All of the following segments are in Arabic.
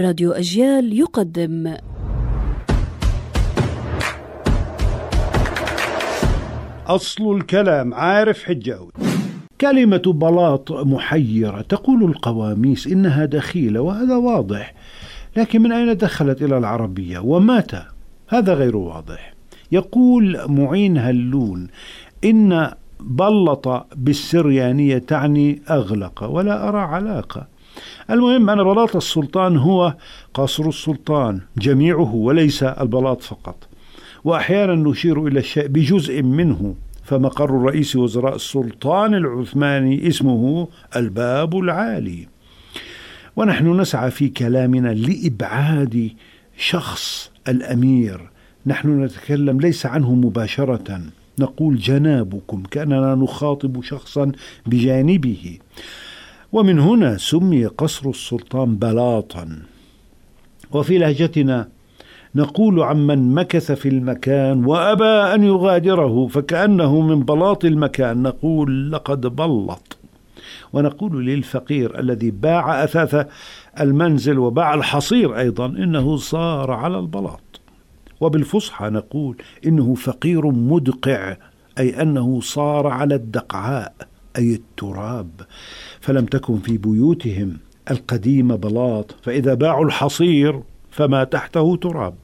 راديو أجيال يقدم. أصل الكلام عارف حجاوي كلمة بلاط محيرة تقول القواميس إنها دخيلة وهذا واضح. لكن من أين دخلت إلى العربية؟ ومتى هذا غير واضح. يقول معين هلون إن بلط بالسريانية تعني أغلق ولا أرى علاقة. المهم أن بلاط السلطان هو قصر السلطان جميعه وليس البلاط فقط. وأحيانا نشير إلى الشيء بجزء منه فمقر رئيس وزراء السلطان العثماني اسمه الباب العالي. ونحن نسعى في كلامنا لإبعاد شخص الأمير. نحن نتكلم ليس عنه مباشرة. نقول جنابكم كأننا نخاطب شخصا بجانبه. ومن هنا سمي قصر السلطان بلاطا. وفي لهجتنا نقول عمن مكث في المكان وأبى أن يغادره فكأنه من بلاط المكان. نقول لقد بلط. ونقول للفقير الذي باع أثاث المنزل وباع الحصير أيضا إنه صار على البلاط. وبالفصحى نقول إنه فقير مدقع أي أنه صار على الدقعاء. أي التراب فلم تكن في بيوتهم القديمه بلاط فإذا باعوا الحصير فما تحته تراب.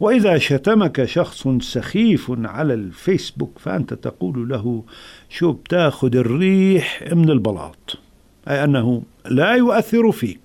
وإذا شتمك شخص سخيف على الفيسبوك فأنت تقول له شو بتاخذ الريح من البلاط؟ أي أنه لا يؤثر فيك.